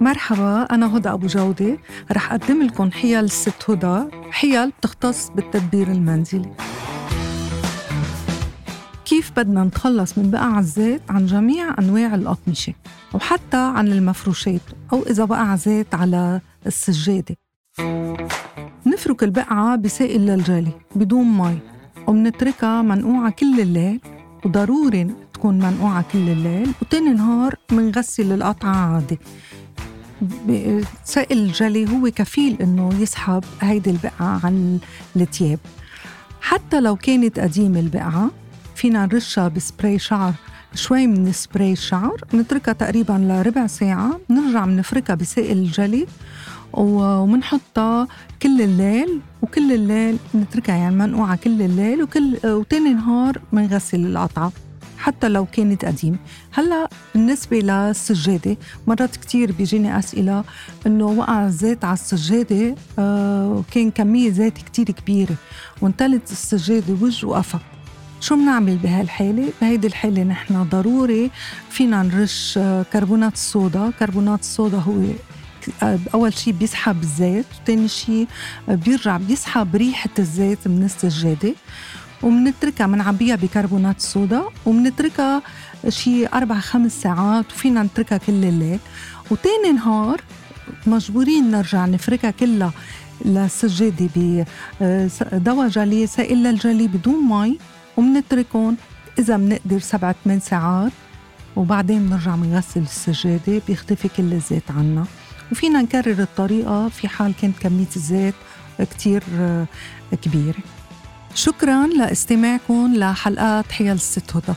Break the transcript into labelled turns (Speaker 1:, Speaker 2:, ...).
Speaker 1: مرحبا أنا هدى أبو جودة. رح أقدم لكم حيل الست هدى. حيل بتختص بالتدبير المنزلي. كيف بدنا نتخلص من بقع الزيت عن جميع أنواع الأقمشة وحتى عن المفروشات أو إذا بقع زيت على السجادة. نفرك البقعة بسائل للجلي بدون مي. ومنتركها منقوعة كل الليل. وضروري تكون منقوعة كل الليل. وتاني نهار منغسل القطعة عادي. سائل الجلي هو كفيل إنه يسحب هيدي البقعة عن التياب. حتى لو كانت قديمة البقعة فينا نرشها بسبراي شعر شوي من سبراي الشعر نتركها تقريبا لربع ساعة نرجع منفركها بسائل الجلي ومنحطها كل الليل وكل الليل نتركها يعني منقوعة كل الليل وكل وتاني نهار منغسل القطعة. حتى لو كانت قديمة. هلا بالنسبة للسجادة مرات كتير بيجيني أسئلة إنه وقع الزيت على السجادة آه كان كمية زيت كتير كبيرة. وانتلت السجادة وجه وقفا شو بنعمل بهالحالة؟ بهيدي الحالة نحن ضروري فينا نرش آه، كربونات الصودا. كربونات الصودا هو آه، أول شيء بيسحب الزيت وتاني شيء بيرجع بيسحب ريحة الزيت من السجادة. ومنتركها منعبيها بكربونات الصودا ومنتركها شي أربع خمس ساعات وفينا نتركها كل الليل. وتاني نهار مجبورين نرجع نفركها كلها للسجادة بدواء جلي سائل للجلي بدون مي ومنتركهم إذا بنقدر سبعة ثمان ساعات. وبعدين بنرجع بنغسل السجادة بيختفي كل الزيت عنا. وفينا نكرر الطريقة في حال كانت كمية الزيت كتير كبيرة. شكرا لاستماعكم لحلقات حيل الست هدى